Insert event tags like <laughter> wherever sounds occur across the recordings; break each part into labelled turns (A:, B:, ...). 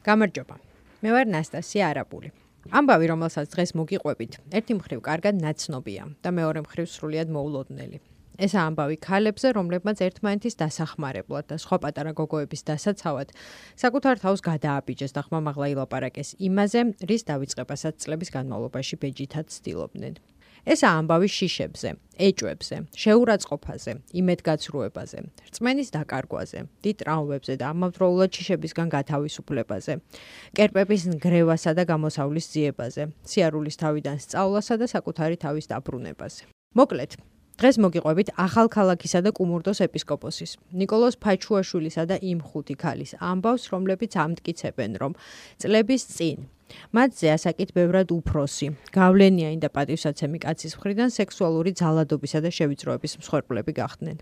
A: გამარჯობა. მე ვარ ნასტასია არაბული. ამბავი, რომელსაც დღეს მოგიყვებით, ერთი მხრივ კარგად ნაცნობია და მეორე მხრივ სრულიად მოულოდნელი. ეს ამბავი ქალებზე, რომლებმაც ერთმანეთის დასახმარებლად და სხვა პატარა გოგოების დასაცავად საკუთარ თავს გადააბიჯეს და ხმამაღლა ილაპარაკეს იმაზე, რის დავიწყებასაც წლების განმავლობაში ბეჯითად ცდილობდნენ. ეს ამბავი შიშებზე, ეჭვებზე, შეურაცხყოფაზე, იმედგაცრუებაზე, რწმენის დაკარგვაზე, დიდ ტრავმებზე და ამავდროულად შიშებისგან გათავისუფლებაზე, კერპების ნგრევასა და გამოსავლის ძიებაზე, სიარულის თავიდან სწავლასა და საკუთარი თავის დაბრუნებაზე. მოკლედ, დღეს მოგიყვებით ახალქალაქისა და კუმურდოს ეპისკოპოსის نيكოლოზ ფაჩუაშვილისა და იმ ხუთი ქალის ამბავს, რომლებიც ამტკიცებენ, რომ წლების წინ მათზე ასაკით ბევრად უფროსი, გავლენიანი და პატივსაცემი კაცის მხრიდან სექსუალური ძალადობისა და შევიწროების მსხვერპლები გახდნენ.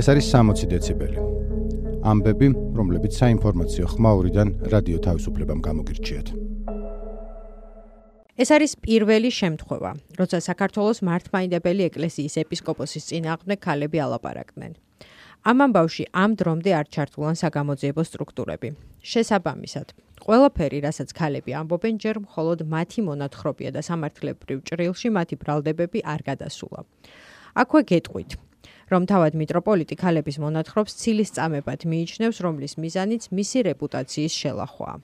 B: ეს არის 60 დეციბელი. ამბები, რომლებიც საინფორმაციო ხმაურიდან რადიო თავისუფლებამ გამოგირჩიათ.
A: ეს არის პირველი შემთხვევა, როცა საქართველოს მართლმადიდებელი ეკლესიის ეპისკოპოსის წინააღმდეგ ქალები ალაპარაკდნენ. ამ ამბავში ამ დრომდე არ ჩართულან საგამოძიებო სტრუქტურები. შესაბამისად, ყველაფერი, რასაც ქალები ამბობენ, ჯერ მხოლოდ მათი მონათხრობია და სამართლებრივ ჭრილში მათი ბრალდებები არ გადასულა. აქვე გეტყვით, რომ თავად მიტროპოლიტი ქალების მონათხრობს ცილის წამებად მიიჩნევს, რომლის მიზანიც მისი რეპუტაციის შელახვაა.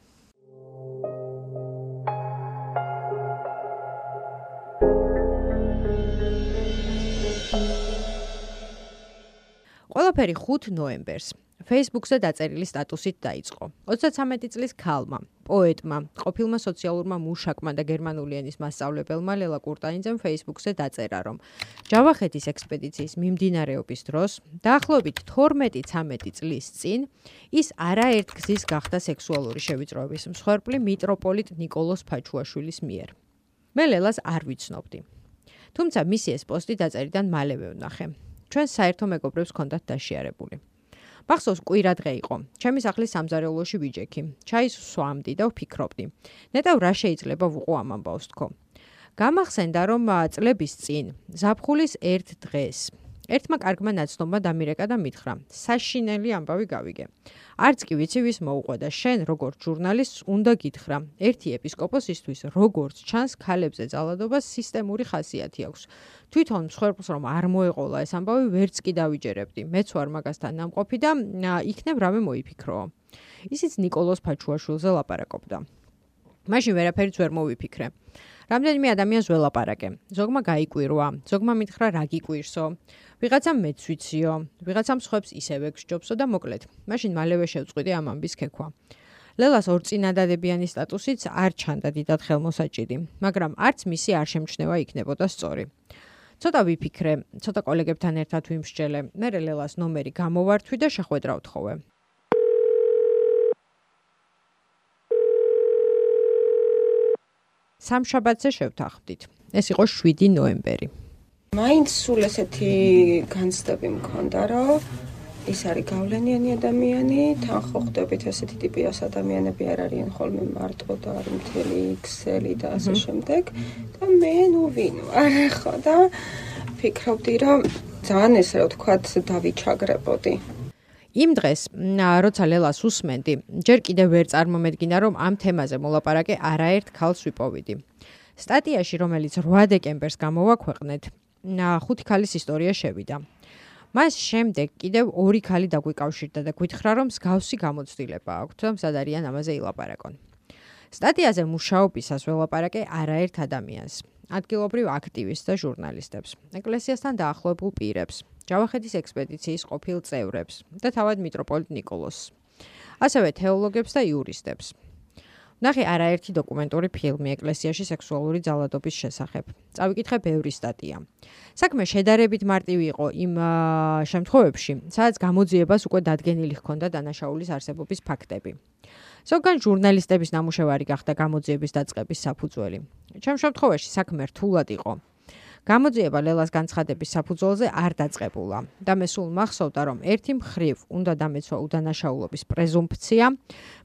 A: ყველაფერი 5 ნოემბერს Facebook-ზე დაწერილი სტატუსით დაიწყო. 33 წლის ქალმა, პოეტმა, ყოფილმა სოციალურმა მუშაკმა და გერმანული ენის მასწავლებელმა ლელა კურტაინძემ Facebook-ზე დაწერა, რომ ჯავახეთის ექსპედიციის მიმდინარეობის დროს, დაახლოებით 12-13 წლის წინ, ის არაერთგზის გახდა სექსუალური შევიწროების მსხვერპლი მიტროპოლიტ نيكოლოს ფაჩუაშვილის მიერ. მე ლელას არ ვიცნობდი. თუმცა მისი ეს პოსტი დაწერიდან მალევე ვნახე. ჩვენ საერთო მეგობრებს ჰქონდათ დაშიარებული. მახსოვს კვირა დღე იყო. ჩემი სახლის სამზარეულოში ვიჯექი. ჩაის სვამდი და ვფიქრობდი. ნეტავ რა შეიძლება ვუყო ამ ამბავს თქო. გამახსენდა რომ წლების წინ ზაფხულის ერთ დღეს ერთმა კარგმა ნაცნობმა დამირეკა და მითხრა: "საშინელი ამბავი გავიგე. არც კი ვიცი ვის მოუყვე და შენ, როგორც ჟურნალისტს, უნდა გითხრა, ერთი ეპისკოპოსისთვის, როგორც ჩანს, ქალებზე ძალადობა სისტემური ხასიათი აქვს. თვითონ მსხვერპლს რომ არ მოეყოლა ეს ამბავი, ვერც კი დავიჯერებდი. მეც ვარ მაგასთან ნამყოფი და იქნებ რამე მოიფიქრო." ისიც نيكოლოზ ფაჩუაშვილზე ლაპარაკობდა. მაშინ ვერაფერიც ვერ მოვიფიქრე. რამდენიმე ადამიანს ველაპარაკე. ზოგმა გაიკვირვა, ზოგმა მითხრა რა გიკვირსო. ვიღაცამ მეც ვიციო, ვიღაცამ ხებს ისევე გსჯობსო და მოკლედ. მაშინ მალევე შევწყვიტე ამ ამბის ქექვა. ლელას ორ წინადადებიანი სტატუსიც არ ჩანდა დიდად ხელმოსაჭიდი, მაგრამ არც მისი არ შემჩნევა იქნებოდა სწორი. ცოტა ვიფიქრე, ცოტა კოლეგებთან ერთად ვიმსჯელე. მე ლელას ნომერი გამოვართვი და შეხვედრავთ ხოლმე. სამშაბათზე შევთანხმდით. ეს იყო 7 ნოემბერი.
C: მაინც სულ ესეთი განცდები მქონდა, რომ ის არის გავლენიანი ადამიანი, თან ხო ხდებით ესეთი ტიპის ადამიანები არ არიან ხოლმე მარტო და არ მთელი Excel-ი და ასე შემდეგ. და მე ნუ ვინ ვარ ხო და ფიქრობდი, რომ ძალიან ესე რა ვთქვათ, დავიჩაგრებოდი.
A: იმ დღეს, როცა ლელას უსმენდი, ჯერ კიდევ ვერ წარმომედგინა, რომ ამ თემაზე მოლაპარაკე არაერთ ქალს ვიპოვიდი. სტატიაში, რომელიც 8 დეკემბერს გამოვაქვეყნეთ, ხუთი ქალის ისტორია შევიდა. მას შემდეგ კიდევ ორი ქალი დაგვიკავშირდა და გვითხრა, რომ მსგავსი გამოცდილება აქვს, რომ სადარიან ამაზე ილაპარაკონ. სტატიაზე მუშაობისას ველაპარაკე არაერთ ადამიანს, ადგილობრივ აქტივისტს და ჟურნალისტებს, ეკლესიასთან დაახლოებულ პირებს, ჯავახეთის ექსპედიციის ყოფილ წევრებს და თავად მიტროპოლიტ نيكოლოსს. ასევე თეოლოგებს და იურისტებს. ნახე არაერთი დოკუმენტური ფილმი ეკლესიაში სექსუალური ძალადობის შესახებ. წავიკითხე ბევრი სტატია. საქმე შედარებით მარტივი იყო იმ შემთხვევებში, სადაც გამოძიებას უკვე დადგენილი ჰქონდა დანაშაულის არსებობის ფაქტები. ზოგან ჟურნალისტების ნამუშევარი გახდა გამოძიების დაწყების საფუძველი. ჩემ შემთხვევაში საქმე რთულად იყო. გამოძიება ლელას განცხადების საფუძველზე არ დაწყებულა და მე სულ მახსოვდა, რომ ერთი მხრივ უნდა დამეცვა უდანაშაულობის პრეზუმფცია,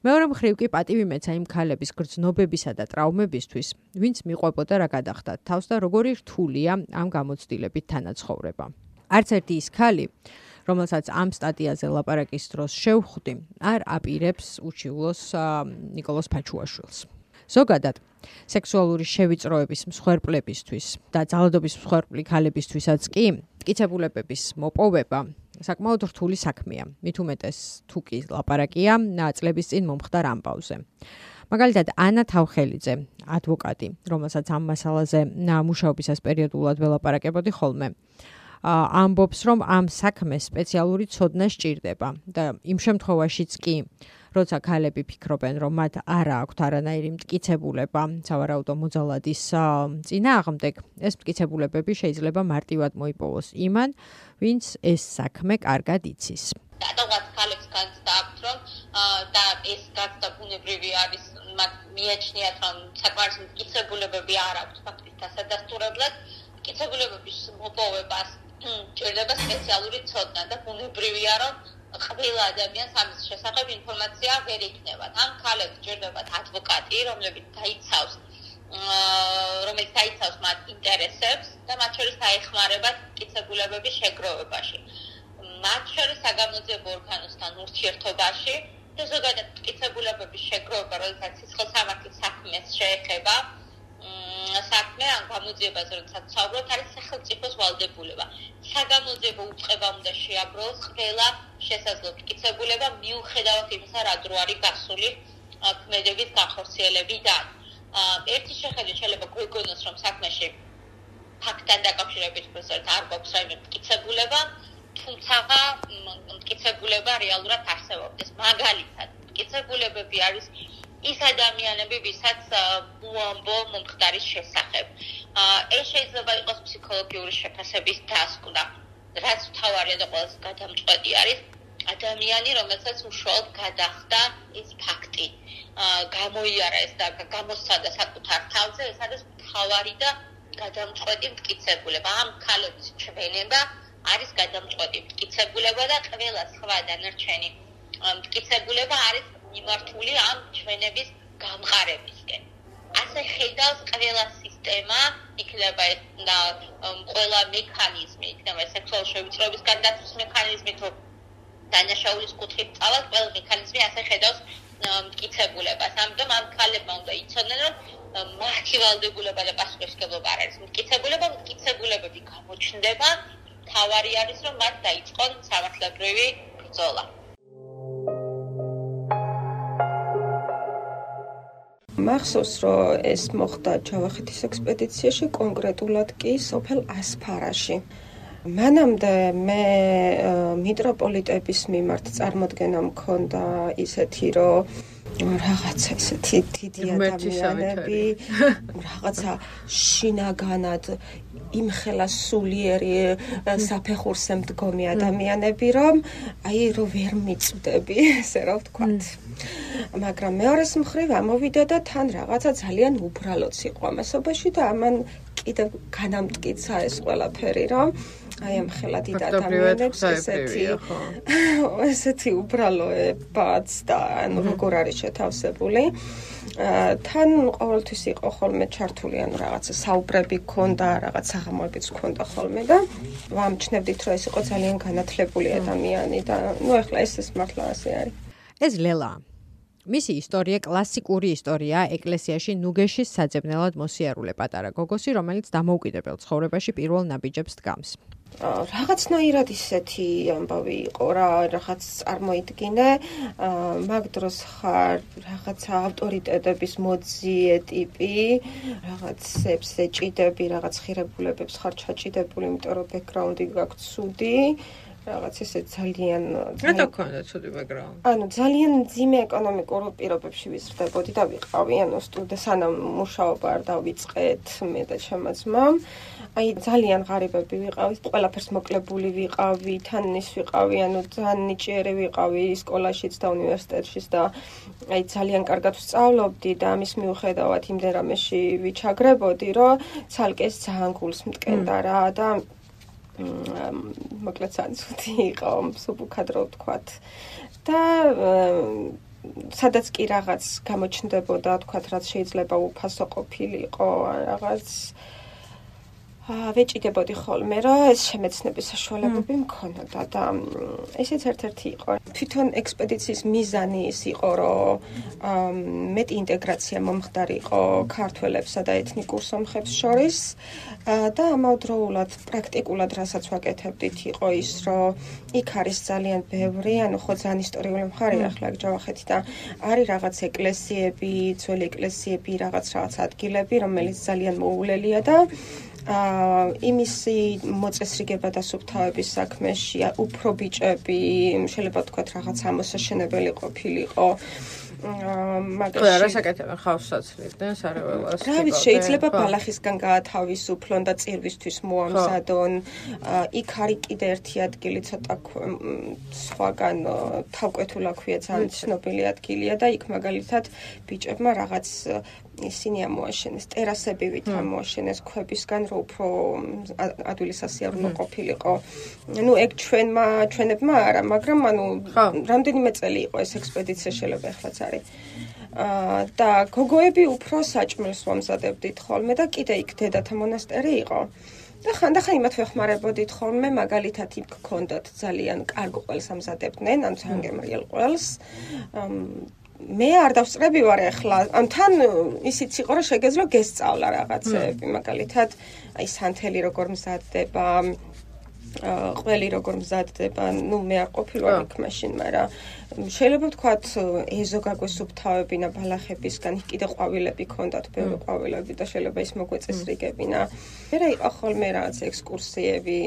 A: მეორე მხრივ კი პატივი მეცა იმ ქალების გრძნობებისა და ტრავმებისთვის, ვინც მიყვებოდა რა გადახდა თავს და როგორი რთულია ამ გამოცდილებით თანაცხოვრება. არც ერთი ის ქალი რომელსაც ამ სტატიაზე ლაპარაკის დროს შევხვდი, არ აპირებს უჩიულოს ნიკოლოზ ფაჩუაშვილს. ზოგადად, სექსუალური შევიწროების მსხვერპლებისთვის და ძალადობის მსხვერპლი ქალებისთვისაც კი მტკიცებულებების მოპოვება საკმაოდ რთული საქმეა. მით უმეტეს თუ კი ლაპარაკია წლების წინ მომხდარ ამბავზე. მაგალითად, ანა თავხელიძე, ადვოკატი, რომელსაც ამ მასალაზე მუშაობისას პერიოდულად ველაპარაკებოდი ხოლმე. ამბობს, რომ ამ საქმეს სპეციალური ცოდნა სჭირდება და იმ შემთხვევაშიც კი, როცა ქალები ფიქრობენ, რომ მათ არ აქვთ არანაირი მტკიცებულება სავარაუდო მოძალადის წინააღმდეგ, ეს მტკიცებულებები შეიძლება მარტივად მოიპოვოს იმან, ვინც ეს საქმე კარგად იცის.
D: დადავაც ქალებს განსდააქვთ, რომ და ეს გაცდა ბუნებრივი არის, მათ მიაჩნიათ, რომ საკმარის მტკიცებულებები არ აქვთ ფაქტის დასადასტურებლად, მტკიცებულებების მოპოვებას ჭირდება სპეციალური ცოდნა და ბუნებრივია რომ ყველა ადამიანს ამის შესახებ ინფორმაცია ვერ იქნება. ამ ქალებს ჭირდება ადვოკატი, რომლებიც დაიცავს რომელიც დაიცავს მათ ინტერესებს და მათ შორის დაეხმარებათ მტკიცებულებების შეგროვებაში. მათ შორის საგამოძიებო ორგანოსთან ურთიერთობაში და ზოგადად მტკიცებულებების შეგროვება, როდესაც სიცხეს სამართლის საქმეს შეეხება, საქმე ან გამოძიებას როდესაც საუბრობთ არის სახელმწიფოს ვალდებულება. საგამოძიებო უწყება უნდა შეაბროს ყველა შესაძლო მტკიცებულება მიუხედავად იმისა, რა დრო არის გასული ქმედების განხორციელებიდან. ერთი შეხედვით შეიძლება გვიგონოს, რომ საქმეში ფაქტთან დაკავშირებით პროცესად არ გვაქვს რაიმე მტკიცებულება, თუმცა მტკიცებულება რეალურად არსებობს. მაგალითად, მტკიცებულებები არის ის ადამიანები, ვისაც უამბო მომხდარის შესახებ. ეს შეიძლება იყოს ფსიქოლოგიური შეფასების დასკვნა, რაც თავარია და ყველაზე გადამწყვეტი არის ადამიანი, რომელსაც უშუალოდ გადახდა ეს ფაქტი. გამოიარა ეს და გამოსცადა საკუთარ თავზე, ეს არის თავარი და გადამწყვეტი მტკიცებულება. ამ ქალების ჩვენება არის გადამწყვეტი მტკიცებულება და ყველა სხვა დანარჩენი მტკიცებულება არის მიმართული ამ ჩვენების გამყარებისკენ. ასე ხედავს ყველა სისტემა, იქნება ეს და ყველა მექანიზმი, იქნება სექსუალურ შევიწროების გადაცვის მექანიზმი თუ დანაშაულის კუთხით წავალ, ყველა მექანიზმი ასე ხედავს მტკიცებულებას. ამიტომ ამ ქალებმა უნდა იცოდნენ, რომ მათი ვალდებულება და პასუხისმგებლობა არ არის მტკიცებულება, მტკიცებულებები გამოჩნდება. თავარი არის, რომ მათ დაიწყონ სამართლებრივი ბრძოლა.
C: მახსოვს რომ ეს მოხდა ჯავახეთის ექსპედიციაში კონკრეტულად კი სოფელ ასფარაში. მანამდე მე მიტროპოლიტების მიმართ წარმოდგენა მქონდა ისეთი რომ რაღაცა ესეთი დიდი ადამიანები <laughs> რაღაცა შინაგანად იმხელა სულიერი საფეხურზე მდგომი ადამიანები რომ აი რო ვერ მიწვდები ესე რა ვთქვათ. მაგრამ მეორეს მხრივ ამოვიდა და თან რაღაცა ძალიან უბრალოც იყო ამასობაში და ამან კიდევ განამტკიცა ეს ყველაფერი რომ აი ამ ხელა დიდ ადამიანებს ესეთი <laughs> ესეთი უბრალოებაც და ანუ როგორ არის შეთავსებული თან ყოველთვის იყო ხოლმე ჩართული ანუ რაღაცა საუბრები ქონდა, რაღაც საღამოებიც ქონდა ხოლმე და ვამჩნევდით რომ ეს იყო ძალიან განათლებული ადამიანი და ნუ ეხლა ეს ეს მართლა ასე არის.
A: ეს ლელა მისი ისტორია კლასიკური ისტორია ეკლესიაში ნუგეშის საძებნელად მოსიარულე პატარა გოგოსი, რომელიც დამოუკიდებელ ცხოვრებაში პირველ ნაბიჯებს დგამს.
C: რაღაცნაირად ისეთი ამბავი იყო რა რაღაც წარმოიდგინე მაგ დროს ხარ რაღაც ავტორიტეტების მოძიე ტიპი რაღაცებს ეჭიდები რაღაც ხირებულებებს ხარ ჩაჭიდებული იმიტომ რომ ბექგრაუნდი გაქვს ცუდი რაღაც ესე ძალიან
A: რატო ქონდა ცუდი ბექგრაუნდი
C: ანუ ძალიან ძიმე ეკონომიკურ პირობებში ვიზრდებოდი და ვიყავი ანუ სტუდენტ სანამ მუშაობა არ დავიწყეთ მე და ჩემო ძმამ აი ძალიან ღარიბები ვიყავით, ყველაფერს მოკლებული ვიყავი, თან ის ვიყავი, ანუ ძალიან ნიჭიერი ვიყავი სკოლაშიც და უნივერსიტეტშიც და აი ძალიან კარგად ვსწავლობდი და ამის მიუხედავად იმდენ რამეში ვიჩაგრებოდი, რომ ცალკეს ძალიან გულს მტკენდა რა და მოკლედ სანცუთი იყო, სუბუქადრო ვთქვათ. და სადაც კი რაღაც გამოჩნდებოდა, თქვათ, რაც შეიძლება უფასო ყოფილიყო, რაღაც ვეჭიდებოდი ხოლმე, რომ ეს შემეცნების საშუალებები მქონოდა და ესეც ერთ-ერთი იყო. თვითონ ექსპედიციის მიზანი ის იყო, რომ მეტი ინტეგრაცია მომხდარიყო ქართველებსა და ეთნიკურ სომხებს შორის. და ამავდროულად პრაქტიკულად რასაც ვაკეთებდით იყო ის, რომ იქ არის ძალიან ბევრი, ანუ ხო ძალიან ისტორიული მხარე ახლა ჯავახეთი და არის რაღაც ეკლესიები, ძველი ეკლესიები, რაღაც რაღაც ადგილები, რომელიც ძალიან მოულელია და იმისი მოწესრიგება და სუფთავების საქმეში უფრო ბიჭები შეიძლება თქვა რაღაც ამოსაშენებელი ყოფილიყო.
A: მაგრამ რა საკეთებენ ხავსაცლიდნენ სარეველას
C: რა ვიცი შეიძლება ბალახისგან გაათავისუფლონ და წირვისთვის მოამზადონ. იქ არის კიდე ერთი ადგილი ცოტა სხვაგან თავკვეთულა ქვია ძალიან ცნობილი ადგილია და იქ მაგალითად ბიჭებმა რაღაც ისინი ამოაშენეს ტერასები ვით ამოაშენეს ქვებისგან რომ უფრო ადვილი სასიარულო ყოფილიყო. ну ეგ ჩვენმა ჩვენებმა არა, მაგრამ ანუ რამდენიმე წელი იყო ეს ექსპედიცია შეიძლება ახლაც არის. აა და გოგოები უფრო საჭმელს მომზადებდით ხოლმე და კიდე იქ დედათა მონასტერი იყო. და ხანდახან იმათ ვეხმარებოდით ხოლმე, მაგალითად იქ გქონდათ ძალიან კარგ ყველს ამზადებდნენ, ან ძალიან გემრიელ ყველს. მე არ დავსწრები ვარ ახლა. ამ თან ისიც იყო რომ შეგეძლო გესწავლა რაღაცები, მაგალითად, აი სანთელი როგორ მზადდება, ყველი როგორ მზადდება, ну მე არ ყოფილვარ იქ მაშინ, მაგრამ შეიძლება ვთქვათ ეზო გაგვესუფთავებინა ბალახებისგან, კიდე ყვავილები ქონდათ, ბევრი ყვავილები და შეიძლება ის მოგვეწესრიგებინა. მე რა იყო ხოლმე რაღაც ექსკურსიები,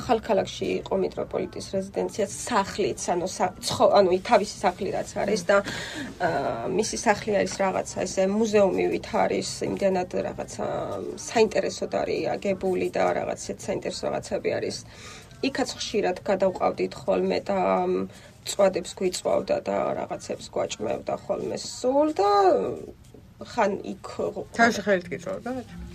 C: ახალ ქალაქში იყო მიტროპოლიტის რეზიდენცია სახლიც, ანუ ანუ თავისი სახლი რაც არის და მისი სახლი არის რაღაცა ესე მუზეუმი ვით არის, იმდანად რაღაცა საინტერესოდ არის აგებული და რაღაც ეს საინტერესო რაღაცები არის. იქაც ხშირად გადავყავდით ხოლმე და წვადებს გვიწვავდა და რაღაცებს გვაჭმევდა ხოლმე სულ და ხან იქ
A: თავში ხელით გიწვავდა?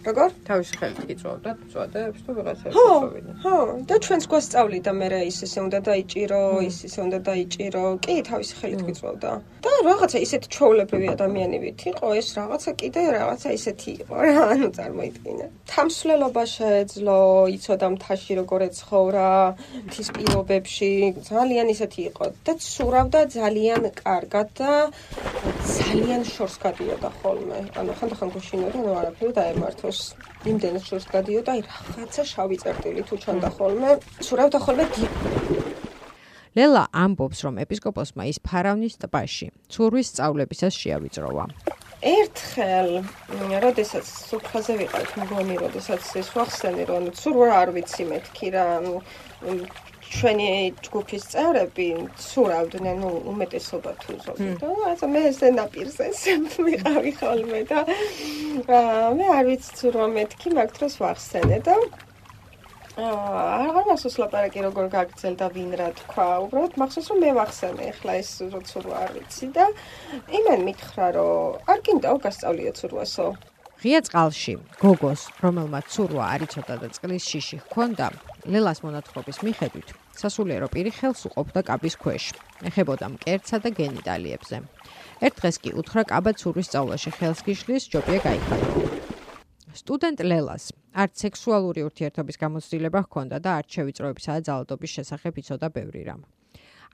C: როგორ?
A: თავისი ხელით გიწვავდა, წვადებს თუ ვიღაცას გიწვავდა.
C: ხო, და ჩვენს გვასწავლიდა მე რა ის ესე უნდა დაიჭირო, ის ისე უნდა დაიჭირო. კი, თავისი ხელით გიწვავდა. და რაღაცა ისეთ ჩაოლებრივი ადამიანი ვით იყო, ეს რაღაცა კიდე რაღაცა ისეთი იყო რა, ანუ წარმოიდგინე. თამსვლელობა შეეძლო, იცოდა მთაში როგორ ეცხოვრა, მთის პირობებში, ძალიან ისეთი იყო და ცურავდა ძალიან კარგად და ძალიან შორს გადიოდა ხოლმე. ანუ ხანდახან გუშინოდა, ნუ არაფერი დაემართო. დროს იმდენად შორს გადიოდა, აი რაღაცა შავი წერტილი თუ ჩანდა ხოლმე, სურავდა ხოლმე
A: ლელა ამბობს, რომ ეპისკოპოსმა ის ფარავნის ტბაში ცურვის სწავლებისას შეავიწროვა.
C: ერთხელ, როდესაც სუფხაზე ვიყავით, მგონი, როდესაც ეს ვახსენე, რომ ცურვა არ ვიცი მეთქი რა, ჩვენი ჯგუფის წევრები ცურავდნენ, ну, უმეტესობა თუ ზოგი. და ასე მე ესე ნაპირზე ვიყავი ხოლმე და აა მე არ ვიცი ცურვა მეთქი, მაგ დროს ვახსენე და აა აღარ მასოს ლაპარაკი როგორ გაგრძელდა ვინ რა თქვა. უბრალოდ მახსოვს რომ მე ვახსენე, ეხლა ეს ცურვა არ ვიცი და იმენ მითხრა რომ არ გინდაო გასწავლიო ცურვასო.
A: ღია წყალში გოგოს, რომელმაც ცურვა არ იცოდა და წყლის შიში ჰქონდა, ლელას მონათხრობის მიხედვით, სასულიერო პირი ხელს უყოფდა კაბის ქვეშ, ეხებოდა მკერცსა და გენიტალიებზე. ერთ დღეს კი უთხრა კაბა ცურვის სწავლაში ხელს გიშლის, ჯობია გაიხადო. სტუდენტ ლელას არც სექსუალური ურთიერთობის გამოცდილება ჰქონდა და არც შევიწროებისა და ძალადობის შესახებ იცოდა ბევრი რამ.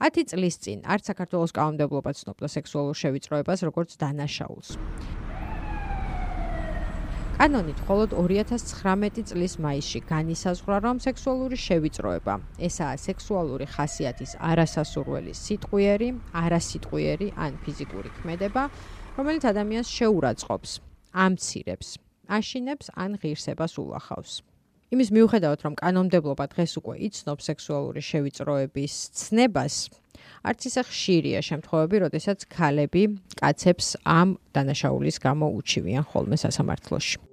A: 10 წლის წინ არც საქართველოს კანონმდებლობა ცნობდა სექსუალურ შევიწროებას როგორც დანაშაულს. კანონით მხოლოდ 2019 წლის მაისში განისაზღვრა, რომ სექსუალური შევიწროება, ესაა სექსუალური ხასიათის არასასურველი სიტყვიერი, არასიტყვიერი ან ფიზიკური ქმედება, რომელიც ადამიანს შეურაცხყოფს, ამცირებს, აშინებს ან ღირსებას ულახავს. იმის მიუხედავად, რომ კანონმდებლობა დღეს უკვე იცნობს სექსუალური შევიწროების ცნებას, არც ისე ხშირია შემთხვევები, როდესაც ქალები კაცებს ამ დანაშაულის გამო უჩივიან ხოლმე სასამართლოში.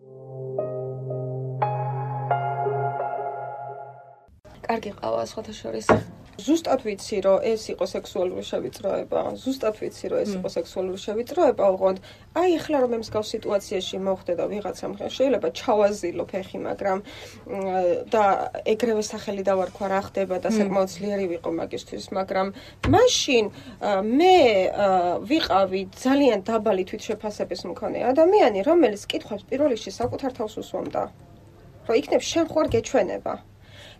C: კარგი ყავა სხვათა შორის. ზუსტად ვიცი, რომ ეს იყო სექსუალური შევიწროება. ზუსტად ვიცი, რომ ეს იყო სექსუალური შევიწროება, უყოდ აი ახლა რომ მსგავს სიტუაციაში მოხდე და ვიღაცამ შეიძლება ჩავაზილო ფეხი, მაგრამ და ეგრევე სახელი დავარქვა რა ხდება და საკმაოდ ძლიერი ვიყო მაგისთვის, მაგრამ მაშინ მე ვიყავი ძალიან დაბალი თვითშეფასების მქონე ადამიანი, რომელიც კითხავს პირველ რიგში საკუთარ თავს უსვამდა. რომ იქნებ შენ ხوار გეჩვენება.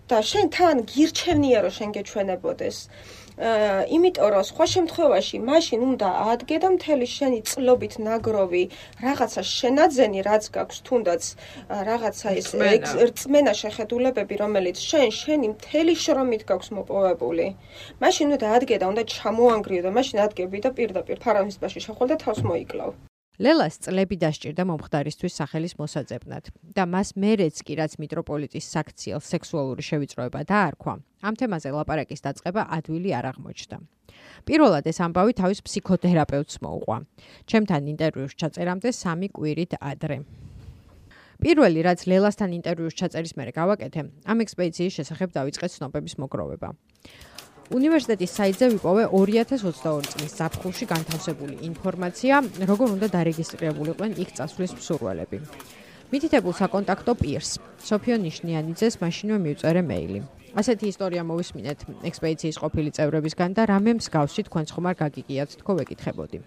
C: და შენ თან გირჩევნია რომ შენ გეჩვენებოდეს. იმიტომ რომ სხვა შემთხვევაში მაშინ უნდა ადგე და მთელი შენი წლობით ნაგროვი რაღაცა შენაძენი რაც გაქვს თუნდაც რაღაცა ეს რწმენა. შეხედულებები რომელიც შენ შენი მთელი შრომით გაქვს მოპოვებული. მაშინ უნდა ადგე და უნდა ჩამოანგრიო და მაშინ ადგები და პირდაპირ ფარავნის ბაში შეხვალ და თავს მოიკლავ
A: ლელას წლები დასჭირდა მომხდარისთვის სახელის მოსაძებნად და მას მერეც კი რაც მიტროპოლიტის საქციელ სექსუალური შევიწროება დაარქვა ამ თემაზე ლაპარაკის დაწყება ადვილი არ აღმოჩნდა. პირველად ეს ამბავი თავის ფსიქოთერაპევტს მოუყვა. ჩემთან ინტერვიუს ჩაწერამდე სამი კვირით ადრე. პირველი რაც ლელასთან ინტერვიუს ჩაწერის მერე გავაკეთე ამ ექსპედიციის შესახებ დაიწყე ცნობების მოგროვება უნივერსიტეტის საიტზე ვიპოვე 2022 წლის ზაფხულში განთავსებული ინფორმაცია, როგორ უნდა დარეგისტრირებულიყვნენ იქ წასვლის მსურველები. მითითებულ საკონტაქტო პირს, სოფიო ნიშნიანიძეს მაშინვე მივწერე მეილი. ასეთი ისტორია მოვისმინეთ ექსპედიციის ყოფილი წევრებისგან და რამე მსგავსი თქვენს ხომ არ გაგიგიათ თქო ვეკითხებოდი.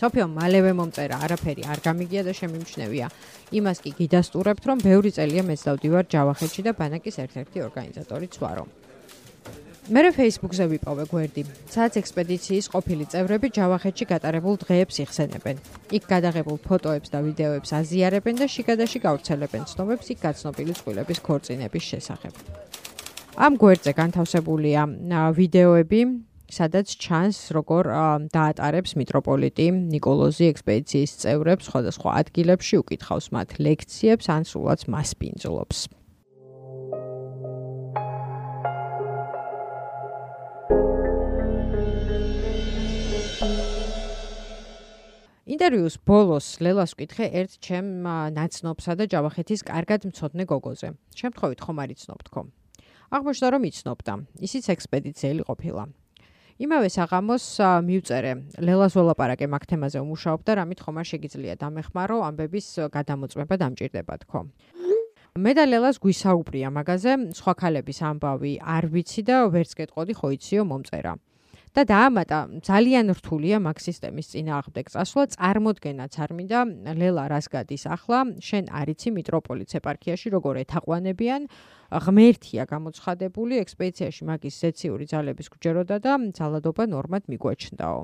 A: სოფიო მალევე მომწერა, არაფერი არ გამიგია და შემიმჩნევია. იმას კი გიდასტურებთ, რომ ბევრი წელია მეც დავდივარ ჯავახეთში და ბანაკის ერთ-ერთი ორგანიზატორიც ვარო. მერე Facebook-ზე ვიპოვე გვერდი, სადაც ექსპედიციის ყოფილი წევრები ჯავახეთში გატარებულ დღეებს იხსენებენ. იქ გადაღებულ ფოტოებს და ვიდეოებს აზიარებენ და შიგადაში გავრცელებენ ცნობებს იქ გაცნობილი წყვილების ქორწინების შესახებ. ამ გვერდზე განთავსებულია ვიდეოები, სადაც ჩანს როგორ დაატარებს მიტროპოლიტი ნიკოლოზი ექსპედიციის წევრებს სხვადასხვა ადგილებში, უკითხავს მათ ლექციებს ან სულაც მასპინძლობს. ინტერვიუს ბოლოს ლელას ვკითხე ერთ ჩემ ნაცნობსა და ჯავახეთის კარგად მწოდნე გოგოზე. შემთხვევით ხომ არ იცნობ თქო. აღმოჩნდა რომ იცნობდა. ისიც ექსპედიციელი ყოფილა. იმავე საღამოს მივწერე ლელას ველაპარაკე მაგ თემაზე უმუშაობდა, რამით ხომ არ შეგიძლია დამეხმარო ამბების გადამოწმება დამჭირდება თქო. მე და ლელას გვისაუბრია მაგაზე, სხვა ქალების ამბავი არ ვიცი და ვერც გეტყოდი ხო იციო მომწერა. და დაამატა ძალიან რთულია მაგ სისტემის წინააღმდეგ წასვლა წარმოდგენაც არ მინდა ლელა რას გადის ახლა? შენ არიცი მიტროპოლიტ ეპარქიაში როგორ ეთაყვანებიან? ღმერთია გამოცხადებული ექსპედიციაში მაგის სეციური ძალების გჯეროდა და ძალადობა ნორმად მიგვაჩნდაო.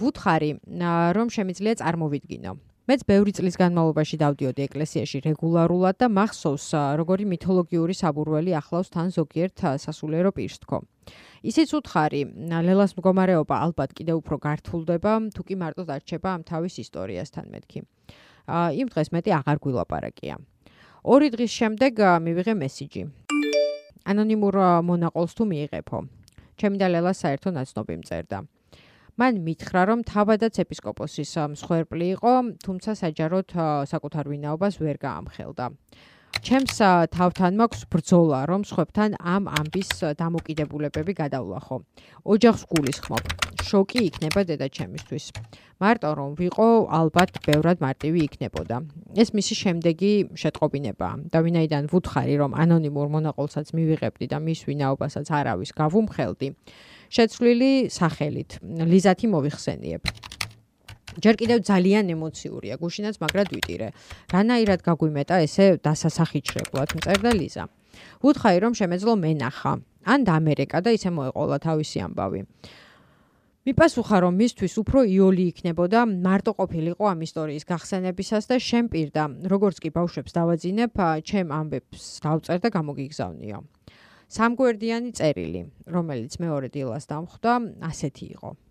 A: ვუთხარი რომ შემიძლია წარმოვიდგინო. მეც ბევრი წლის განმავლობაში დავდიოდი ეკლესიაში რეგულარულად და მახსოვს როგორი მითოლოგიური საბურველი ახლავს თან ზოგიერთ სასულიერო პირს თქო. ისიც უთხარი, ლელას მდგომარეობა ალბათ კიდევ უფრო გართულდება, თუ კი მარტო დარჩება ამ თავის ისტორიასთან მეთქი. აა იმ დღეს მეტი აღარ გვილაპარაკია. ორი დღის შემდეგ მივიღე მესიჯი. ანონიმურ მონაყოლს თუ მიიღებო. ჩემი და ლელას საერთო ნაცნობი მწერდა. მან მითხრა, რომ თავადაც ეპისკოპოსის მსხვერპლი იყო, თუმცა საჯაროდ საკუთარ ვინაობას ვერ გაამხელდა. ჩემს თავთან მაქვს ბრძოლა, რომ სხვებთან ამ ამბის დამოკიდებულებები გადავლახო. ოჯახს გულისხმობ. შოკი იქნება დედაჩემისთვის. მარტო რომ ვიყო, ალბათ ბევრად მარტივი იქნებოდა. ეს მისი შემდეგი შეტყობინებაა. და ვინაიდან ვუთხარი, რომ ანონიმურ მონაყოლსაც მივიღებდი და მის ვინაობასაც არავის გავუმხელდი, შეცვლილი სახელით ლიზათი მოვიხსენიებ. ჯერ კიდევ ძალიან ემოციურია გუშინაც მაგრად ვიტირე. რანაირად გაგვიმეტა ესე დასასახიჩრებლად მწერდა ლიზა. ვუთხარი რომ შემეძლო მენახა ან დამერეკა და ისე მოეყოლა თავისი ამბავი. მიპასუხა რომ მისთვის უფრო იოლი იქნებოდა მარტო ყოფილიყო ამ ისტორიის გახსენებისას და შემპირდა როგორც კი ბავშვებს დავაძინებ ჩემ ამბებს დავწერ და გამოგიგზავნიო. სამგვერდიანი წერილი, რომელიც მეორე დილას დამხვდა, ასეთი იყო.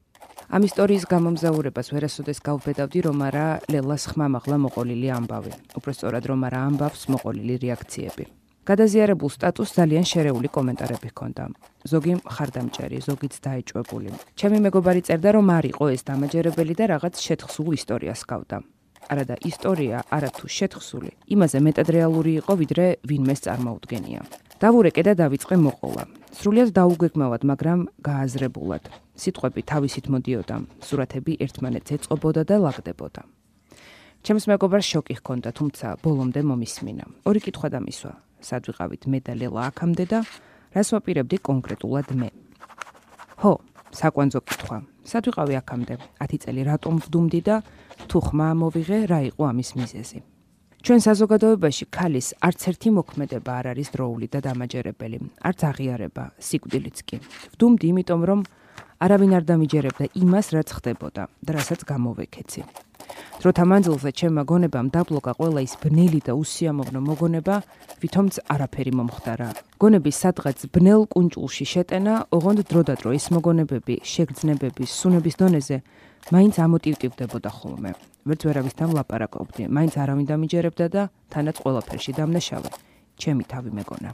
E: ამ ისტორიის გამომზაურებას ვერასოდეს გავბედავდი, რომ არა ლელას ხმამაღლა მოყოლილი ამბავი, უпроსწორად რომ არა ამბავს მოყოლილი რეაქციები. გადაზიარებულ სტატუსს ძალიან შერეული კომენტარები ჰქონდა. ზოგი ხარდამჭერი, ზოგიც დაეჭვებული. ჩემი მეგობარი წერდა, რომ არ იყო ეს დამაჯერებელი და რაღაც შეთხსულ ისტორიას გავდა. არადა ისტორია, არათუ შეთხსული, იმაზე მეტად რეალური იყო, ვიდრე ვინმეს წარმოუდგენია. დავურეკე და დავიწყე მოყოლა. სრულიად დაუგეგმავად, მაგრამ გააზრებულად. სიტყვები თავისით მოდიოდა, სურათები ერთმანეთს ეწყობოდა და ლაგდებოდა. ჩემს მეგობარს შოკი ჰქონდა, თუმცა ბოლომდე მომისმინა. ორი კითხვა დამისვა: სად ვიყავით მე და ლელა აქამდე და რას ვაპირებდი კონკრეტულად მე? ხო, საკვანძო კითხვა. სად ვიყავი აქამდე? 10 წელი რატომ ვდუმდი და თუ ხმა მოვიღე, რა იყო ამის მიზეზი? ჩვენ საზოგადოებაში ქალის არც ერთი მოქმედება არ არის დროული და დამაჯერებელი, არც აღიარება, სიკვდილიც კი. ვდუმდი, იმიტომ რომ არავინ არ დამიჯერებდა იმას, რაც ხდებოდა და რასაც გამოვეკეცი. დროთა მანძილზე ჩემმა გონებამ დაბლოკა ყველა ის ბნელი და უსიამოვნო მოგონება, ვითომც არაფერი მომხდარა. გონების სადღაც ბნელ კუნჭულში შეტენა, ოღონდ დროდადრო ის მოგონებები, შეგრძნებების, სუნების დონეზე მაინც ამოტივტივდებოდა ხოლმე. ვერც ვერავისთან ლაპარაკობდი, მაინც არავინ დამიჯერებდა და თანაც ყველაფერში დამნაშავე. ჩემი თავი მეგონა.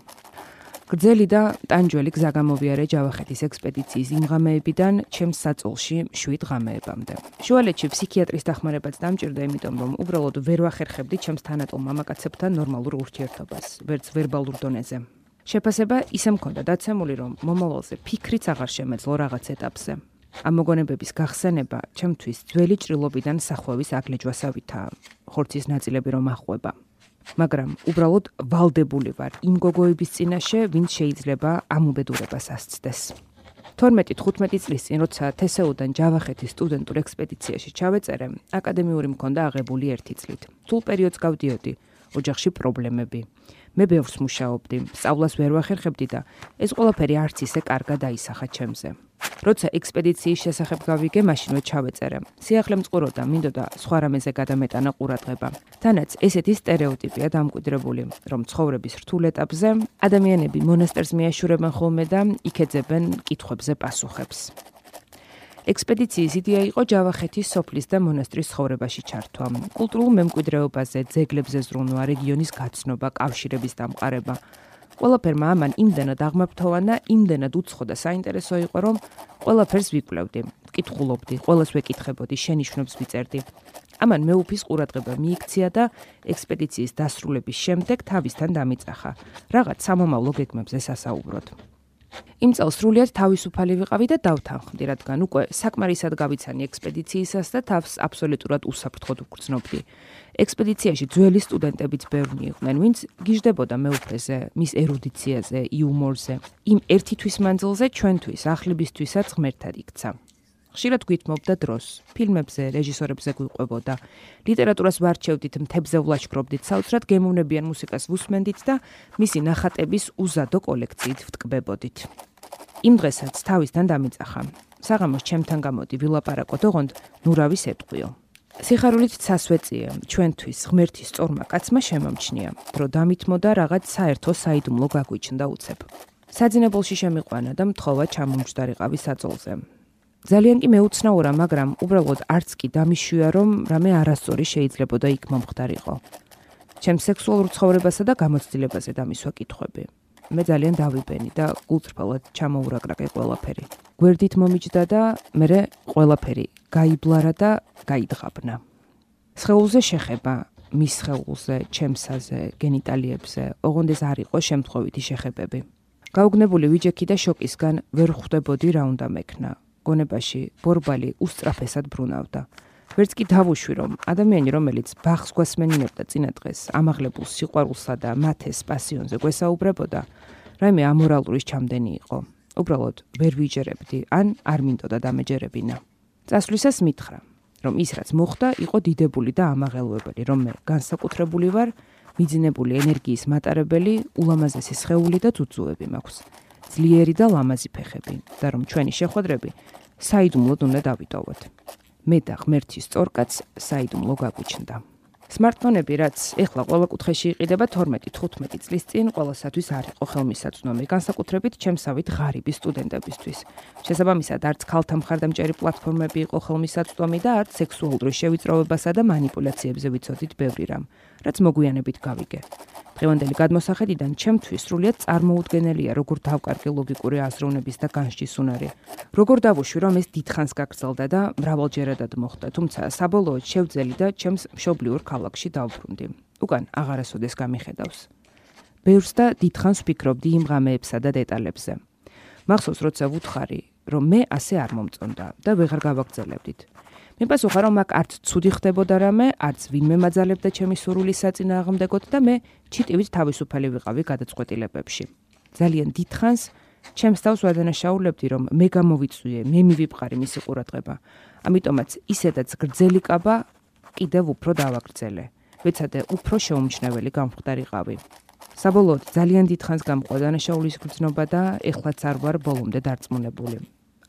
E: გრძელი და ტანჯველი გზა გამოვიარე ჯავახეთის ექსპედიციის იმ ღამეებიდან ჩემს საწოლში 7 ღამეებამდე. შუალედში ფსიქიატრის დახმარებაც დამჭირდა, იმიტომ რომ უბრალოდ ვერ ვახერხებდი ჩემს თანატოლ მამაკაცებთან ნორმალურ ურთიერთობას, ვერც ვერბალურ დონეზე. შეფასება ისე მქონდა დაცემული, რომ მომავალზე ფიქრიც აღარ შემეძლო რაღაც ეტაპზე. ამ მოგონებების გახსენება ჩემთვის ძველი ჭრილობიდან სახვევის აგლეჯვასავითაა. ხორცის ნაწილები რომ ახვება. მაგრამ უბრალოდ ვალდებული ვარ იმ გოგოების წინაშე, ვინც შეიძლება ამ უბედურებას ასცდეს. 12-15 წლის წინ, როცა თესეუდან ჯავახეთის სტუდენტურ ექსპედიციაში ჩავეწერე, აკადემიური მქონდა აღებული ერთი წლით. სულ პერიოდს გავდიოდი, ოჯახში პრობლემები. მე ბევრს მუშაობდი, სწავლას ვერ ვახერხებდი და ეს ყველაფერი არც ისე კარგად დაისახა ჩემზე. როცა ექსპედიციის შესახებ გავიგე, მაშინვე ჩავეწერე. სიახლე მწყუროდა, მინდოდა სხვა რამეზე გადამეტანა ყურადღება. თანაც ესეთი стереოტიპია დამკვიდრებული, რომ ცხოვრების რთულ ეტაპზე ადამიანები მონასტერს მიაშურებენ ხოლმე და იქეძებენ კითხვებზე პასუხებს. ექსპედიციის იდეა იყო ჯავახეთის სოფლის და მონასტრის ცხოვრებაში ჩართვა, კულტურულ მემკვიდრეობაზე, ძეგლებზე ზრუნვა, რეგიონის გაცნობა, კავშირების დამყარება. ყველაფერმა ამან იმდენად აღმაფრთოვანა, იმდენად უცხო და საინტერესო იყო, რომ ყველაფერს ვიკვლევდი, კითხულობდი, ყველას ვეკითხებოდი, შენიშვნებს ვიწერდი. ამან მეუფის ყურადღება მიიქცია და ექსპედიციის დასრულების შემდეგ თავისთან დამიწახა. რაღაც სამომავლო გეგმებზე სასაუბროთ. იმ წელს სრულიად თავისუფალი ვიყავი და დავთანხმდი, რადგან უკვე საკმარისად გავიცანი ექსპედიციისას და თავს აბსოლუტურად უსაფრთხოდ ვგრძნობდი. ექსპედიციაში ძველი სტუდენტებიც ბევრი იყვნენ, ვინც გიждდებოდა მეუფრეზე, მის ერუდიციაზე, იუმორზე. იმ ერთი თვის მანძილზე ჩვენთვის, ახლებისთვისაც ღმერთად იქცა. ხშირად გვითმობდა დროს, ფილმებზე, რეჟისორებზე გვიყვებოდა. ლიტერატურას ვარჩევდით, მთებზე ვლაშქრობდით, საოცრად გემოვნებიან მუსიკას ვუსმენდით და მისი ნახატების უზადო კოლექციით ვტკბებოდით. იმ დღესაც თავისთან დამიწახა. საღამოს ჩემთან გამოდი ვილაპარაკოთ, ოღონდ ნურავის ეტყვიო. სიხარულით სასვეწიე ჩვენთვის ღმერთის წორმა კაცმა შემომჩნია, რომ დამითმოდა რაღაც საერთო საიდუმლო გაგვიჩნდა უცებ. საძინებელში შემიყვანა და მთხოვა ჩამომჯდარიყავი საწოლზე. ძალიან კი მეუცნაურა, მაგრამ უბრალოდ არც კი დამიშვია, რომ რამე არასწორი შეიძლებოდა იქ მომხდარიყო. ჩემ სექსუალურ ცხოვრებასა და გამოცდილებაზე დამისვა კითხვები. მე ძალიან დავიბენი და გულწრფელად ჩამოურაგრაკე ყველაფერი. გვერდით მომიჯდა და მე ყველაფერი გაიბლარა და გაიძღაბნა. სხეულზე შეხება, მის სხეულზე, ჩემსაზე, გენიტალიებზე, ოღონდ ეს არ იყო შემთხვევითი შეხებები. გაუგნებული ვიჯექი და შოკისგან ვერ ხვდებოდი რა უნდა მექნა. გონებაში ბორბალი უსწრაფესად ბრუნავდა. ვერც კი დავუშვი რომ ადამიანი რომელიც ბახს გვასმენინებდა წინა დღეს ამაღლებულ სიყვარულსა და მათეს პასიონზე გვესაუბრებოდა რაიმე ამორალურის ჩამდენი იყო. უბრალოდ ვერ ვიჯერებდი ან არ მინდოდა დამეჯერებინა. წასვლისას მითხრა რომ ის რაც მოხდა იყო დიდებული და ამაღელვებელი რომ მე განსაკუთრებული ვარ მიძინებული ენერგიის მატარებელი ულამაზესი სხეული და ძუძუები მაქვს ძლიერი და ლამაზი ფეხები და რომ ჩვენი შეხვედრები საიდუმლოდ უნდა დავიტოვოთ. მე და ღმერთის სწორკაც საიდუმლო გაგუჩნდა. smartphone-ები, რაც ეხლა ყველა კუთხეში იყიდება 12-15 წლის წინ, ყველასათვის არ იყო ხელმისაწვდომი, განსაკუთრებით ჩემსავით ღარიბი სტუდენტებისთვის. შესაბამისად, არც ქალთა მხარდამჭერი პლატფორმები იყო ხელმისაწვდომი და არც სექსუალურ შევიწროვებასა და манипуляციებზე ვიცოდით ბევრი რამ. რაც მოგვიანებით გავიგე. დღევანდელი გადმოსახედიდან ჩემთვის სრულიად წარმოუდგენელია, როგორ დავკარგე ლოგიკური აზროვნების და განსჯის უნარი. როგორ დავუშვი, რომ ეს დიდხანს გაგრძელდა და მრავალჯერადად მოხდა, თუმცა საბოლოოდ შევძელი და ჩემს მშობლიურ ქალაქში დავბრუნდი. უკან აღარასოდეს გამიხედავს. ბევრს და დიდხანს ვფიქრობდი იმ ღამეებსა და დეტალებზე. მახსოვს, როცა ვუთხარი, რომ მე ასე არ მომწონდა და ვეღარ გავაგრძელებდით. მე პასუხა რომ აქ არც ცუდი ხდებოდა რამე, არც ვინმე მაძალებდა ჩემი სურვილის საწინააღმდეგოდ და მე ჩიტივით თავისუფალი ვიყავი გადაწყვეტილებებში. ძალიან დიდხანს ჩემს თავს ვადანაშაულებდი რომ მე გამოვიწვიე, მე მივიფყარი მისი ყურადღება. ამიტომაც ისედაც გრძელი კაბა კიდევ უფრო დავაგრძელე. ვეცადე უფრო შეუმჩნეველი გამხდარიყავი. საბოლოოდ ძალიან დიდხანს გამყვა დანაშაულის გრძნობა და ეხლაც არ ვარ ბოლომდე დარწმუნებული.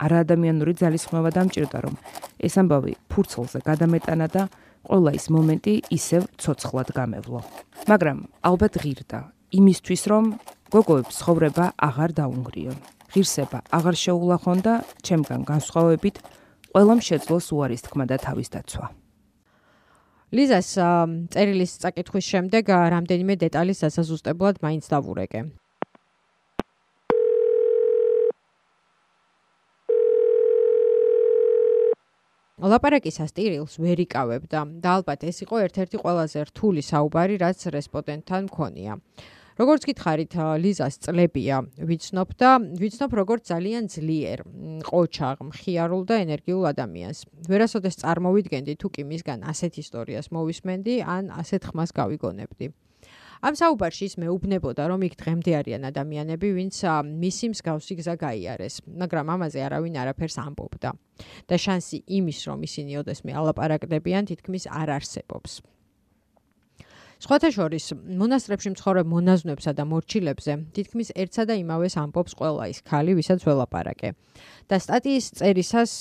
E: არაადამიანური ძალისხმევა დამჭირდა რომ ეს ამბავი ფურცლზე გადამეტანა და ყველა ის მომენტი ისევ ცოცხლად გამევლო. მაგრამ ალბათ ღირდა იმისთვის რომ გოგოებს ცხოვრება აღარ დაუნგრიონ. ღირსება აღარ შეულახონ და ჩემგან განსხვავებით ყველამ შეძლოს უარის თქმა და თავის დაცვა.
A: ლიზას წერილის წაკითხვის შემდეგ რამდენიმე დეტალის დასაზუსტებლად მაინც დავურეკე. ლაპარაკის ასტირილს ვერ იკავებდა და ალბათ ეს იყო ერთ-ერთი ყველაზე რთული საუბარი, რაც რესპონდენტთან მქონია. როგორც გითხარით ლიზას წლებია ვიცნობ და ვიცნობ როგორც ძალიან ძლიერ ყოჩაღ მხიარულ და ენერგიულ ადამიანს ვერასოდეს წარმოვიდგენდი თუ კი მისგან ასეთ ისტორიას მოვისმენდი ან ასეთ ხმას გავიგონებდი ამ საუბარში ის მეუბნებოდა რომ იქ დღემდე არიან ადამიანები ვინც მისი მსგავსი გზა გაიარეს მაგრამ ამაზე არავინ არაფერს ამბობდა და შანსი იმის რომ ისინი ოდესმე ალაპარაკდებიან თითქმის არ არსებობს სხვათა შორის მონასტრებში მცხოვრებ მონაზვნებსა და მორჩილებზე თითქმის ერთსა და იმავეს ამბობს ყველა ის ხალი, ვისაც ველაპარაკე. და სტატიის წერისას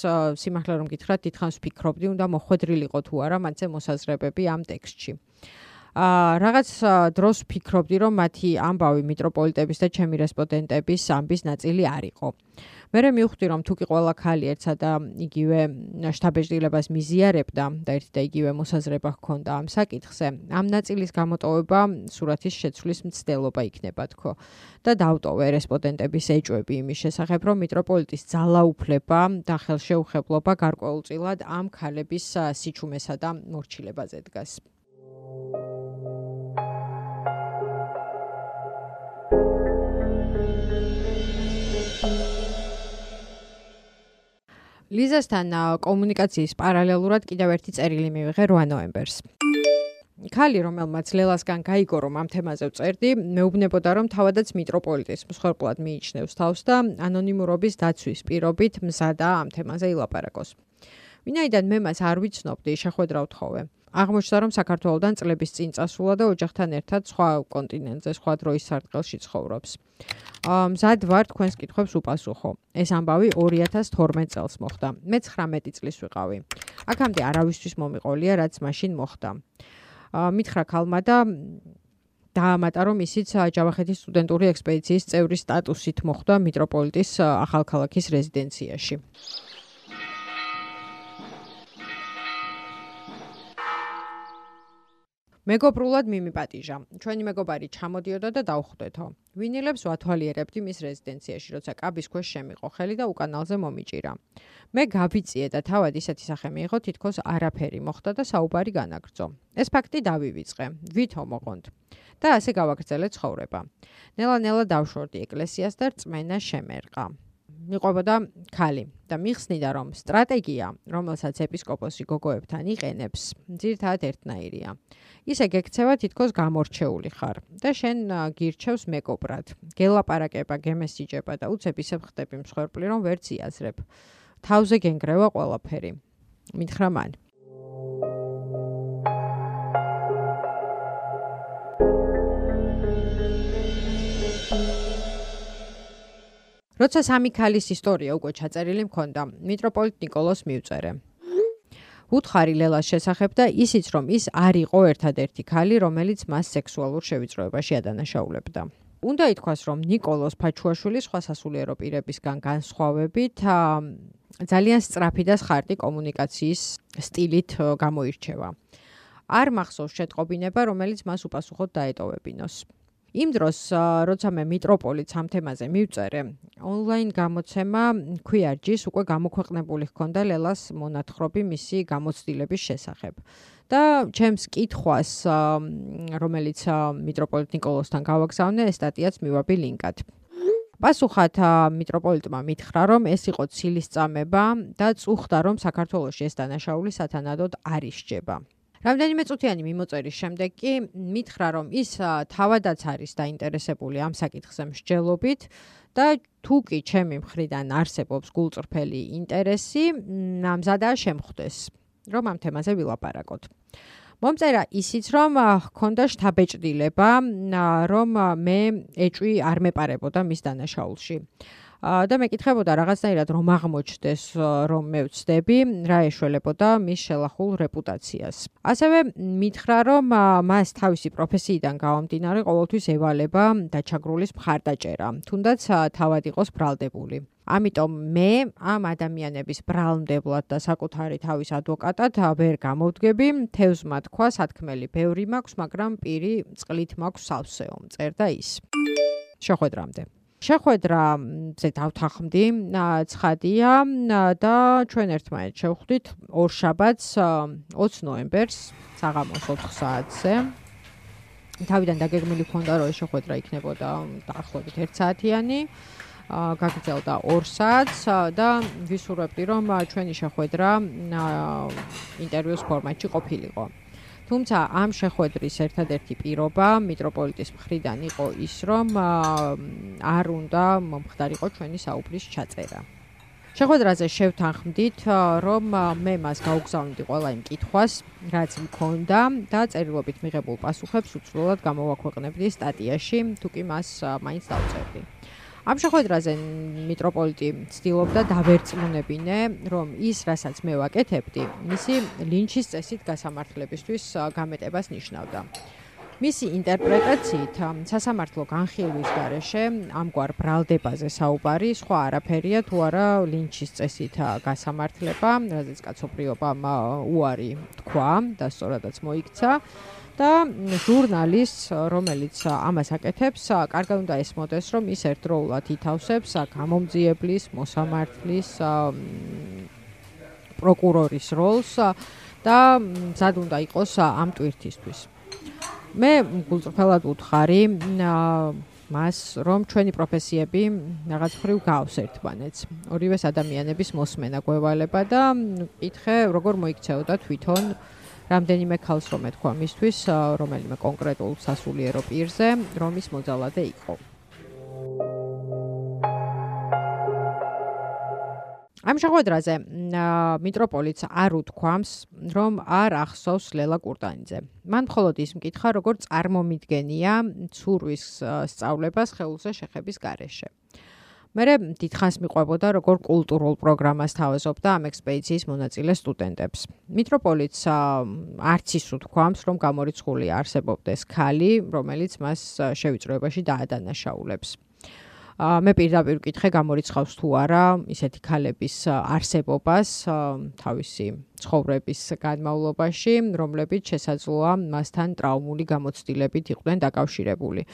A: სიმართლე რომ გითხრათ, დიდხანს ვფიქრობდი, უნდა მოხვედრილიყო თუ არა მათზე მოსაზრებები ამ ტექსტში. აა რაღაც დროს ვფიქრობდი, რომ მათი ამბავი მიტროპოლიტების და ჩემი რესპონდენტების ამბის ნაწილი არ იყო. მე მივხვდი რომ თუკი ყველა ხალი ერთსა და იგივე შტაბეჭდილებას მიზიარებდა და ერთი და იგივე მოსაზრება ჰქონდა ამ საკითხზე. ამ ნაწილის გამოტოვება სურათის შეცვლის მცდელობა იქნება თქო. და დავტოვე რესპონდენტების ეჭვები იმის შესახებ რომ მიტროპოლიტის ძალაუფლება და ხელშეუხებლობა გარკვეულწილად ამ ხალების სიჩუმესა და მორჩილებაზე დგას ლიზასთან კომუნიკაციის პარალელურად კიდევ ერთი წერილი მივიღე 8 ნოემბერს. ქალი, რომელმაც ლელასგან გაიგო, რომ ამ თემაზე ვწერდი, მეუბნებოდა, რომ თავადაც მიტროპოლიტის მსხვერპლად მიიჩნევს თავს და ანონიმურობის დაცვის პირობით მზადა ამ თემაზე ილაპარაკოს. ვინაიდან მე მას არ ვიცნობდი, შეხვედრა ვთხოვე. აღმოჩნდა რომ საქართველოსდან წლების წინ წასულა და ოჯახთან ერთად სხვა კონტინენტზე, სხვა დროის სარტყელში ცხოვრობს. აა მზად ვარ თქვენს კითხვებს უპასუხო. ეს ამბავი 2012 წელს მოხდა. მე 19 წლის ვიყავი. აქამდე არავისთვის მომიყოლია, რაც მაშინ მოხდა. აა მითხრა ქალმა და დაამატა რომ ისიც ჯავახეთის სტუდენტური ექსპედიციის წევრის სტატუსით მოხდა მიტროპოლიტის ახალქალაქის რეზიდენციაში. მეგობრულად მიმიპატიჟა. ჩვენი მეგობარი ჩამოდიოდა და დაუხვდეთო. ვინილებს ვათვალიერებდი მის რეზიდენციაში, როცა კაბის ქვეშ შემიყო ხელი და უკანალზე მომიჭირა. მე გავიწიე და თავად ისეთი სახე მიიღო, თითქოს არაფერი მოხდა და საუბარი განაგრძო. ეს ფაქტი დავივიწყე. ვითო მოყონთ. და ასე გავაგრძელე ცხოვრება. ნელა-ნელა დავშორდი ეკლესიას და რწმენა შემერყა. მიყვებოდა ქალი და მიხსნიდა რომ სტრატეგია, რომელსაც ეპისკოპოსი გოგოებთან იყენებს, ძირთადად ერთნაირია. ისე გეკცევა თითქოს გამორჩეული ხარ და შენ გირჩევს მეკობრად. გელაპარაკება, გემესიჯება და უცებ ისე ხდები მსხვერპლი რომ ვერ ციაზრებ. თავზე გენგრევა ყველაფერი. მითხრა მან. როცა სამი ქალის ისტორია უკვე ჩაწერილი მქონდა, მიტროპოლიტ نيكოლოს მივწერე. უთხარი ლელას შესახებ და ისიც რომ ის არ იყო ერთადერთი ქალი, რომელიც მას სექსუალურ შევიწროებაში ადანაშაულებდა. უნდა ითქვას, რომ نيكოლოს ფაჩუაშვილი სხვა სასულიერო პირებისგან განსხვავებით ძალიან სწრაფი და სხარტი კომუნიკაციის სტილით გამოირჩევა. არ მახსოვს შეტყობინება, რომელიც მას უპასუხოდ დაეტოვებინოს. იმ დროს როცა მე მიტროპოლიტს ამ თემაზე მივწერე, ონლაინ გამოცემა ქვიარჯის უკვე გამოქვეყნებული ჰქონდა ლელას მონათხრობი მისი გამოცდილების შესახებ. და ჩემს კითხვას, რომელიც მიტროპოლიტ نيكოლოსთან გავაგზავნე, ეს სტატიაც მივაბი ლინკად. პასუხად მიტროპოლიტმა მითხრა, რომ ეს იყო ცილისწამება და წუხდა, რომ საქართველოსში ეს დანაშაული სათანადოდ არ ისჯება. რამდენიმე წუთიანი მიმოწერის შემდეგ კი მითხრა რომ ის თავადაც არის დაინტერესებული ამ საკითხზე მსჯელობით და თუ კი ჩემი მხრიდან არსებობს გულწრფელი ინტერესი, ნამზადაა შემხვდეს, რომ ამ თემაზე ვილაპარაკოთ. მომწერა ისიც რომ ჰქონდა შთაბეჭდილება რომ მე ეჭვი არ მეპარებოდა მის დანაშაულში. და მეკითხებოდა რაღაცნაირად რომ აღმოჩნდეს რომ მე ვწდები რა ეშველებოდა მის შელახულ რეპუტაციას. ასევე მითხრა რომ მას თავისი პროფესიიდან გამომდინარე ყოველთვის ევალება დაჩაგრულის მხარდაჭერა, თუნდაც თავად იყოს ბრალდებული. ამიტომ მე ამ ადამიანების ბრალმდებლად და საკუთარი თავის ადვოკატად ვერ გამოვდგები, თევზ მათქვა სათქმელი ბევრი მაქვს, მაგრამ პირი წყლით მაქვს სავსეო, წერდა ის. შეხვედრამდე შეხვედრა ზე დავთანხმდი ცხადია და ჩვენ ერთმანეთს შევხვდით ორ შაბათს 20 ნოემბერს საღამოს 4 საათზე თავიდან დაგეგმილი ქონდა რომ შეხვედრა იქნებოდა დაახლოებით 1 საათიანი გაგრძელდა 2 საათს და ვისურვებდი რომ ჩვენი შეხვედრა ინტერვიუს ფორმატში ყოფილიყო. თუმცა ამ შეხვედრის ერთადერთი პირობა მიტროპოლიტის მხრიდან იყო ის, რომ არ უნდა მომხდარიყო ჩვენი საუბრის ჩაწერა. შეხვედრაზე შევთანხმდით, რომ მე მას გაუგზავნდი ყველა იმ კითხვას, რაც მქონდა და წერილობით მიღებულ პასუხებს უცვლელად გამოვაქვეყნებდი სტატიაში, თუ კი მას მაინც დავწერდი. ამ შეხვედრაზე მიტროპოლიტი ცდილობდა დავერწმუნებინე, რომ ის, რასაც მე ვაკეთებდი, მისი ლინჩის წესით გასამართლებისთვის გამეტებას ნიშნავდა. მისი ინტერპრეტაციით სასამართლო განხილვის გარეშე ამგვარ ბრალდებაზე საუბარი სხვა არაფერია თუ არა ლინჩის წესით გასამართლება, რადგან კაცობრიობამ უარი თქვა და სწორადაც მოიქცა. და ჟურნალისტს, რომელიც ამას აკეთებს, კარგად უნდა ესმოდეს, რომ ის ერთდროულად ითავსებს გამომძიებლის, მოსამართლის, პროკურორის როლს და ზად უნდა იყოს ამ ტვირთისთვის. მე გულწრფელად ვუთხარი მას, რომ ჩვენი პროფესიები რაღაც ხრივ გავს ერთმანეთს. ორივეს ადამიანების მოსმენა გვევალება და მითხე, როგორ მოიქცეოდა თვითონ რამდენიმე ქალს რომ ეთქვა მისთვის, რომელიმე კონკრეტულ სასულიერო პირზე, რომ ის მოძალადე იყო. ამ შეხვედრაზე მიტროპოლიტს არ უთქვამს, რომ არ ახსოვს ლელა კურტანიძე. მან მხოლოდ ის მკითხა, როგორ წარმომიდგენია ცურვის სწავლებას ხელზე შეხების გარეშე. მე დიდხანს მიყვებოდა როგორ კულტურულ პროგრამას თავაზობდა ამ ექსპედიციის მონაწილე სტუდენტებს. მიტროპოლიტს არც ის უთქვამს, რომ გამორიცხული არსებობდეს ქალი, რომელიც მას შევიწროებაში დაადანაშაულებს. მე პირდაპირ ვკითხე გამორიცხავს თუ არა ისეთი ქალების არსებობას თავისი ცხოვრების განმავლობაში, რომლებიც შესაძლოა მასთან ტრაუმული გამოცდილებით იყვნენ დაკავშირებული.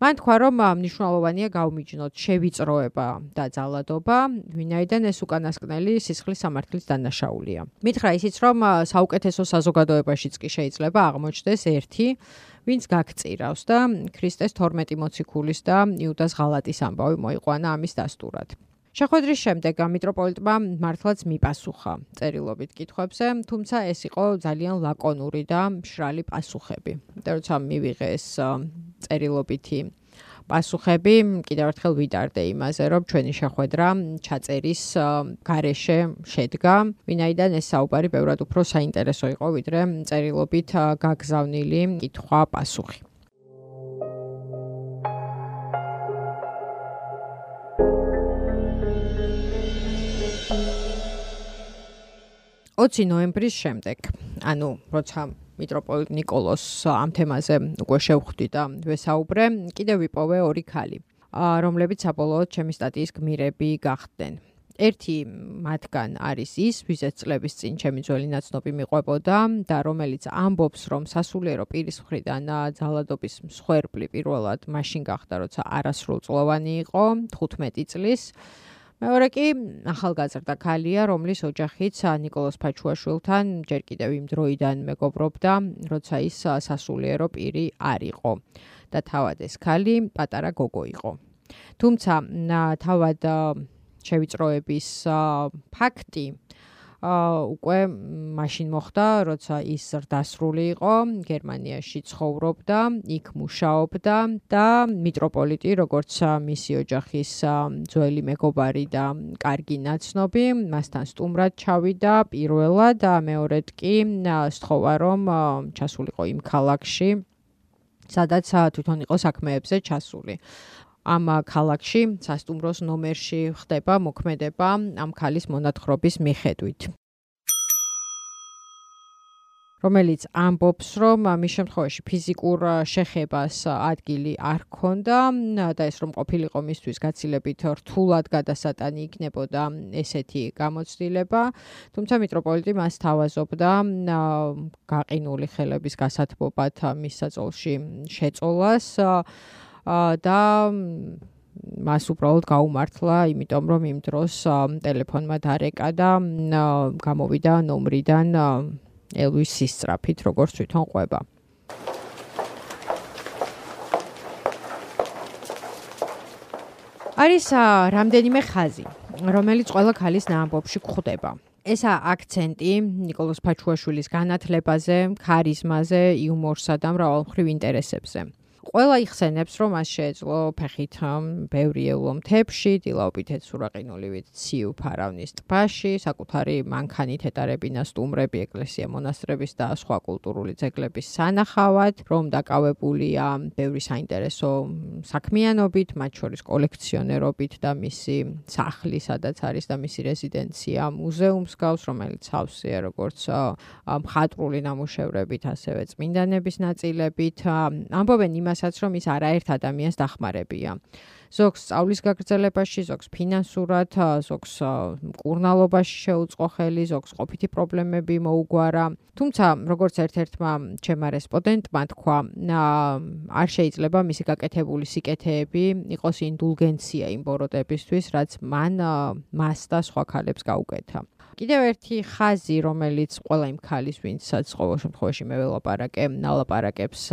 A: მან თქვა რომ მნიშვნელოვანია გაუმიჯნოთ შევიწროება და ძალადობა, ვინაიდან ეს უკანასკნელი სისხლის სამართლის დანაშაულია. მითხრა ისიც რომ საუკეთესო საზოგადოებაშიც კი შეიძლება აღმოჩნდეს ერთი ვინც გაგწირავს და ქრისტეს 12 მოციქულის და იუდას ღალატის ამბავი მოიყვანა ამის დასტურად. შეხვედრის შემდეგ მიტროპოლიტმა მართლაც მიპასუხა წერილობით კითხვებზე, თუმცა ეს იყო ძალიან ლაკონური და მშრალი პასუხები. და როცა მივიღე ეს წერილობითი პასუხები, კიდევ ერთხელ ვიდარდე იმაზე, რომ ჩვენი შეხვედრა ჩაწერის გარეშე შედგა, ვინაიდან ეს საუბარი ბევრად უფრო საინტერესო იყო, ვიდრე წერილობით გაგზავნილი კითხვა-პასუხი. 20 ნოემბრის შემდეგ. ანუ როცა მიტროპოლიტ نيكოლოს ამ თემაზე უკვე შევხვდი და ვესაუბრე, კიდევ ვიპოვე ორი ქალი, რომლებიც საბოლოოდ ჩემი სტატიის გმირები გახდნენ. ერთი მათგან არის ის, ვისაც წლების წინ ჩემი ძველი ნაცნობი მიყვებოდა და რომელიც ამბობს, რომ სასულიერო პირის მხრიდან ძალადობის მსხვერპლი პირველად მაშინ გახდა, როცა არასრულწლოვანი იყო, 15 წლის მეორე კი ახალგაზრდა ქალია, რომლის ოჯახიც ნიკოლოზ ფაჩუაშვილთან ჯერ კიდევ იმ დროიდან მეგობრობდა, როცა ის სასულიერო პირი არ იყო. და თავად ეს ქალი პატარა გოგო იყო. თუმცა თავად შევიწროების ფაქტი უკვე მაშინ მოხდა, როცა ის დასრული იყო, გერმანიაში ცხოვრობდა, იქ მუშაობდა და მიტროპოლიტი, როგორც მისი ოჯახის ძველი მეგობარი და კარგი ნაცნობი, მასთან სტუმრად ჩავიდა პირველად და მეორედ კი სთხოვა რომ ჩასულიყო იმ ქალაქში სადაც თვითონ იყო საქმეებზე ჩასული. ამ ქალაქში სასტუმროს ნომერში ხდება მოქმედება ამ ქალის მონათხრობის მიხედვით. რომელიც ამბობს, რომ მის შემთხვევაში ფიზიკურ შეხებას ადგილი არ ქონდა და ეს რომ ყოფილიყო მისთვის გაცილებით რთულად გადასატანი იქნებოდა ესეთი გამოცდილება, თუმცა მიტროპოლიტი მას თავაზობდა გაყინული ხელების გასათბობად მის საწოლში შეწოლას და მას უბრალოდ გაუმართლა, იმიტომ რომ იმ დროს ტელეფონმა დარეკა და გამოვიდა ნომრიდან ელვის სისწრაფით, როგორც თვითონ ყვება. არის რამდენიმე ხაზი, რომელიც ყველა ქალის ნაამბობში გვხვდება. ესა აქცენტი نيكოლოზ ფაჩუაშვილის განათლებაზე, ქარიზმაზე, იუმორსა და მრავალმხრივ ინტერესებზე. ყველა იხსენებს, რომ მას შეეძლო ფეხით ბევრი ეულო მთებში, დილაობით ეცურაყინულივით ციუ ფარავნის ტბაში, საკუთარი მანქანით ეტარებინა სტუმრები ეკლესია მონასტრების და სხვა კულტურული ძეგლების სანახავად, რომ დაკავებულია ბევრი საინტერესო საქმიანობით, მათ შორის კოლექციონერობით და მისი სახლი, სადაც არის და მისი რეზიდენცია მუზეუმს გავს, რომელიც ავსია როგორც მხატვრული ნამუშევრებით, ასევე წმინდანების ნაწილებით. ამბობენ იმას იმასაც, რომ ის არაერთ ადამიანს დახმარებია. ზოგს სწავლის გაგრძელებაში, ზოგს ფინანსურად, ზოგს კურნალობაში შეუწყო ხელი, ზოგს ყოფითი პრობლემები მოუგვარა. თუმცა, როგორც ერთ-ერთმა ჩემმა რესპონდენტმა თქვა, არ შეიძლება მისი გაკეთებული სიკეთეები იყოს ინდულგენცია იმ ბოროტებისთვის, რაც მან მას და სხვა ქალებს გაუკეთა. კიდევ ერთი ხაზი, რომელიც ყველა იმ ქალის, ვინცაც ყოველ შემთხვევაში მე ველაპარაკე, ნალაპარაკებს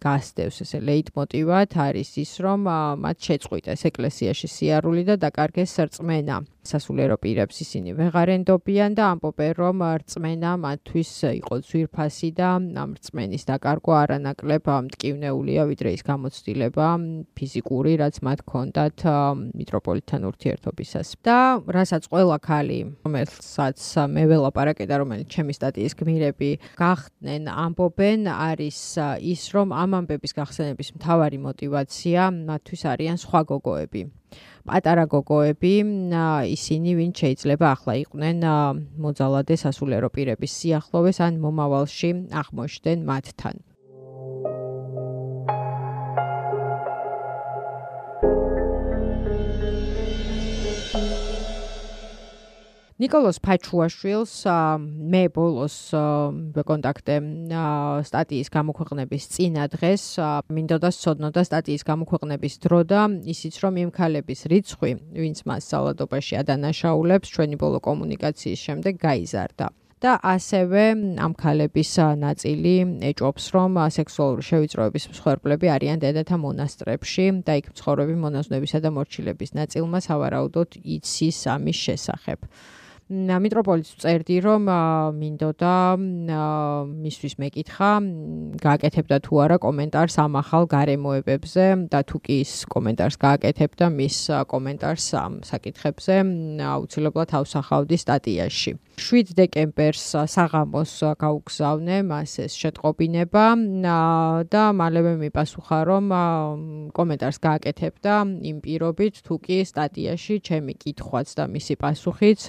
A: გასდევს ესე ლეიტმოტივად, არის ის, რომ მათ შეწყვიტეს ეკლესიაში სიარული და დაკარგეს რწმენა. სასულიერო პირებს ისინი ვეღარ ენდობიან და ამბობენ, რომ რწმენა მათთვის იყო ძვირფასი და ამ რწმენის დაკარგვა არანაკლებ მტკივნეულია, ვიდრე ის გამოცდილება ფიზიკური, რაც მათ ჰქონდათ მიტროპოლიტთან ურთიერთობისას. და რასაც ყველა ქალი, რომელსაც მე ველაპარაკე და რომელიც ჩემი სტატიის გმირები გახდნენ, ამბობენ, არის ის, რომ ამ ამბების გახსენების მთავარი мотивация მათთვის არიან სხვა გოგოები. პატარა გოგოები ისინი ვინ შეიძლება ახლა იყვნენ მოძალადე სასულიერო პირების სიახლოვეს ან მომავალში აღმოჩნდნენ მათთან ნიკოლოზ ფაჩუაშვილს მე ბოლოს ვეკონტაქტე სტატიის გამოქვეყნების წინა დღეს მინდოდა სცოდნოდა სტატიის გამოქვეყნების დრო და ისიც რომ იმ ქალების რიცხვი, ვინც მას სალადობაში ადანაშაულებს, ჩვენი ბოლო კომუნიკაციის შემდეგ გაიზარდა. და ასევე ამ ქალების ნაწილი ეჭობს, რომ სექსუალური შევიწროების მსხვერპლები არიან დედათა მონასტრებში და იქ მცხოვრები მონაზვნებისა და მორჩილების ნაწილმა სავარაუდოდ იცის ამის შესახებ. მიტროპოლიტს წერდი რომ მინდოდა მისთვის მეკითხა გააკეთებდა თუ არა კომენტარს ამ ახალ გარემოებებზე და თუ კი ის კომენტარს გააკეთებდა მის კომენტარს ამ საკითხებზე აუცილებლად ავსახავდი სტატიაში. 7 დეკემბერს საღამოს გაუგზავნე მას ეს შეტყობინება და მალევე მიპასუხა რომ კომენტარს გააკეთებდა იმ პირობით თუ კი სტატიაში ჩემი კითხვაც და მისი პასუხიც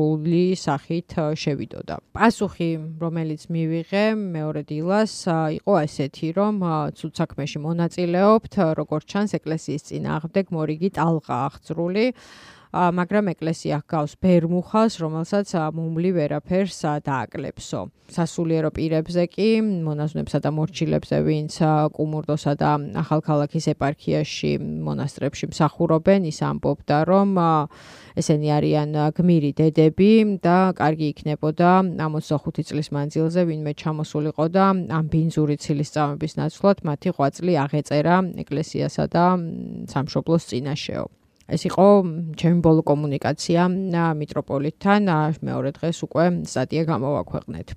A: სრული სახით შევიდოდა. პასუხი რომელიც მივიღე მეორე დილას იყო ასეთი რომ ცუდ საქმეში მონაწილეობთ როგორც ჩანს ეკლესიის წინააღმდეგ მორიგი ტალღა აღწრული მაგრამ ეკლესია ჰგავს ბერმუხას, რომელსაც მომლი ვერაფერს დააკლებსო. სასულიერო პირებზე კი მონაზვნებსა და მორჩილებზე, ვინც კუმურდოსა და ახალქალაქის ეპარქიაში მონასტრებში მსახურობენ, ის ამბობდა, რომ ესენი არიან გმირი დედები და კარგი იქნებოდა 65 წლის მანძილზე ვინმე ჩამოსულიყო და ამ ბინზური ცილის წამების ნაცვლად მათი ღვაწლი აღეწერა ეკლესიასა და სამშობლოს წინაშეო. ეს იყო ჩემი ბოლო კომუნიკაცია მიტროპოლიტთან მეორე დღეს უკვე სტატია გამოვაქვეყნეთ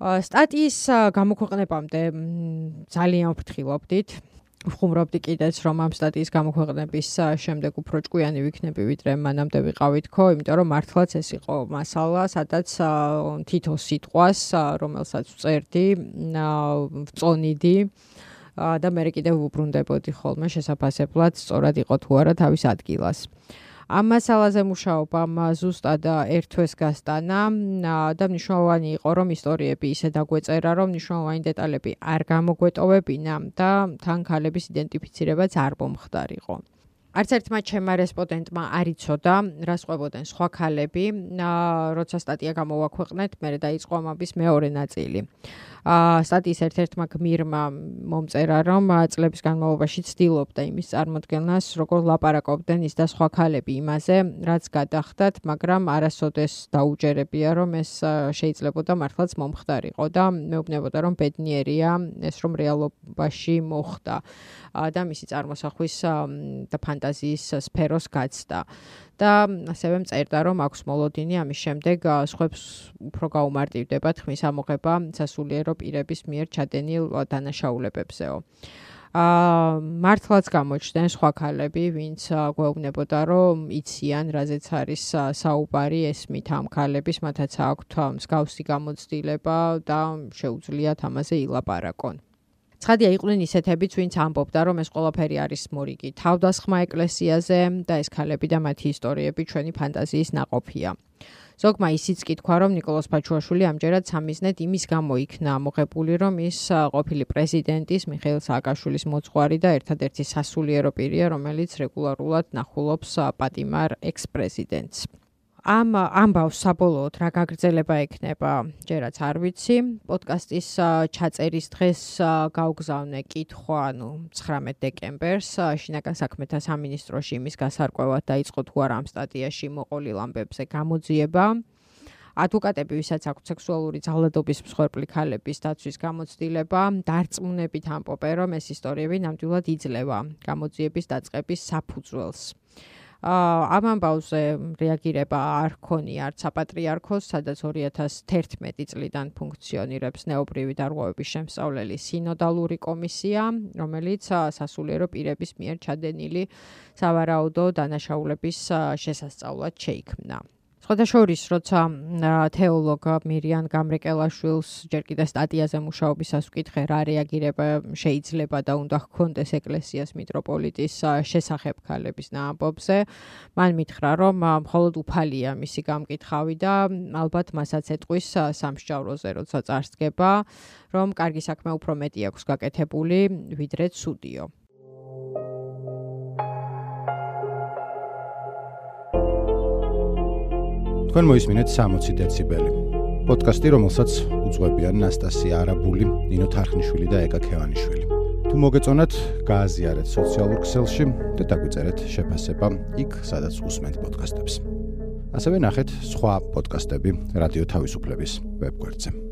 A: სტატიის გამოქვეყნებამდე ძალიან ვფრთხილობდით. ვხუმრობდი კიდეც რომ ამ სტატიის გამოქვეყნების შემდეგ უფრო ჭკვიანი ვიქნები ვიდრე მანამდე ვიყავით ხო, იმიტომ რომ მართლაც ეს იყო მასალა, სადაც თითო სიტყვას, რომელსაც წერდი, ვწონიდი და მე კიდევ ვუბრუნდებოდი ხოლმე შესაძლებლად სწორად იყო თუ არა თავის ადგილას. ამ მასალაზე მუშაობამ ზუსტად ერთვეს გასტანა და მნიშვნელოვანი იყო რომ ისტორიები ისე დაგვეწერა რომ მნიშვნელოვანი დეტალები არ გამოგვეტოვებინა და თან ქალების იდენტიფიცირებაც არ მომხდარიყო. არც ერთმა ჩემმა რესპონდენტმა არ იცოდა, რა შეყვებოდნენ სხვა ქალები, როცა სტატია გამოვაქვეყნეთ, მე დაიწყო ამის მეორე ნაწილი. სტატიის ერთ-ერთმა გმირმა მომწერა, რომ წლების განმავლობაში ცდილობდა იმის წარმოქმნას, როგორ ლაპარაკობდნენ ის და სხვა ქალები იმაზე, რაც გადახდათ, მაგრამ არასოდეს დაუჯერებია, რომ ეს შეიძლებოდა მართლაც მომხდარიყო და მეუბნებოდა, რომ ბედნიერია ეს რომ რეალობაში მოხდა. და მისი წარმოსახვის და ფანტაზიის სფეროს გაცდა. და ასევე წერდა რომ აქვს მოლოდინი ამის შემდეგ სხვებს უფრო გაუმარტივდება თქმის ამოღება სასულიერო პირების მიერ ჩადენილ დანაშაულებებზეო. აა მართლაც გამოჩნდნენ სხვა ქალები, ვინც გვეუბნებოდა, რომ იციან, რაზეც არის საუბარი ესმით ამ ქალების, მათაც აქვთ მსგავსი გამოცდილება და შეუძლიათ ამაზე ილაპარაკონ. ცხადია იყვნენ ისეთებიც, ვინც ამბობდა, რომ ეს ყველაფერი არის მორიგი, თავდასხმა ეკლესიაზე და ეს ქალები და მათი ისტორიები ჩვენი ფანტაზიის ნაყოფია. ზოგმა ისიც კი თქვა, რომ نيكოლოზ ფაჩუაშვილი ამჯერად სამიზნედ იმის გამო იქნა ამოღებული, რომ ის ყოფილი პრეზიდენტის მიხეილ სააკაშვილის მოძღვარი და ერთადერთი სასულიერო პირია, რომელიც რეგულარულად ნახულობს პატიმარ ექს-პრეზიდენტს. ამ ამბავს საბოლოოდ რა გაგრძელება ექნება, ჯერაც არ ვიცი. პოდკასტის ჩაწერის დღეს გავგზავნე კითხვა, ანუ 19 დეკემბერს შინაგან საქმეთა სამინისტროში იმის გასარკვევად დაიწყო თუ არა ამ სტატიაში მოყოლილ ამბებზე გამოძიება. ადვოკატები, ვისაც აქვთ სექსუალური ძალადობის მსხვერპლი ქალების დაცვის გამოცდილება, დარწმუნებით ამბობენ, რომ ეს ისტორიები ნამდვილად იძლევა გამოძიების დაწყების საფუძველს. ამ ამბავზე რეაგირება არ ქონია არც საპატრიარქოს, სადაც 2011 წლიდან ფუნქციონირებს ნეობრივი დარღვევების შემსწავლელი სინოდალური კომისია, რომელიც სასულიერო პირების მიერ ჩადენილი სავარაუდო დანაშაულების შესასწავლად შეიქმნა. ხოდაშორის როცა თეოლოგ მირიან გამრეკელაშვილს ჯერ კიდე სტატიაზე მუშაობისას ვკითხე რა რეაგირება შეიძლება და უნდა ჰქონდეს ეკლესიას მიტროპოლიტის შესახებ ქალების ნაამბობზე მან მითხრა რომ მხოლოდ უფალია მისი გამკითხავი და ალბათ მასაც ეთყვის სამსჯავროზე როცა წარსდგება რომ კარგი საქმე უფრო მეტი აქვს გაკეთებული ვიდრე ცუდიო
B: თქვენ მოისმინეთ 60 დეციბელი. პოდკასტი, რომელსაც უძღვებიან ნასტასია არაბული, ნინო თარხნიშვილი და ეკა ქევანიშვილი. თუ მოგეწონათ, გააზიარეთ სოციალურ ქსელში და დაგვიწერეთ შეფასება იქ, სადაც უსმენთ პოდკასტებს. ასევე ნახეთ სხვა პოდკასტები რადიო თავისუფლების ვებგვერდზე.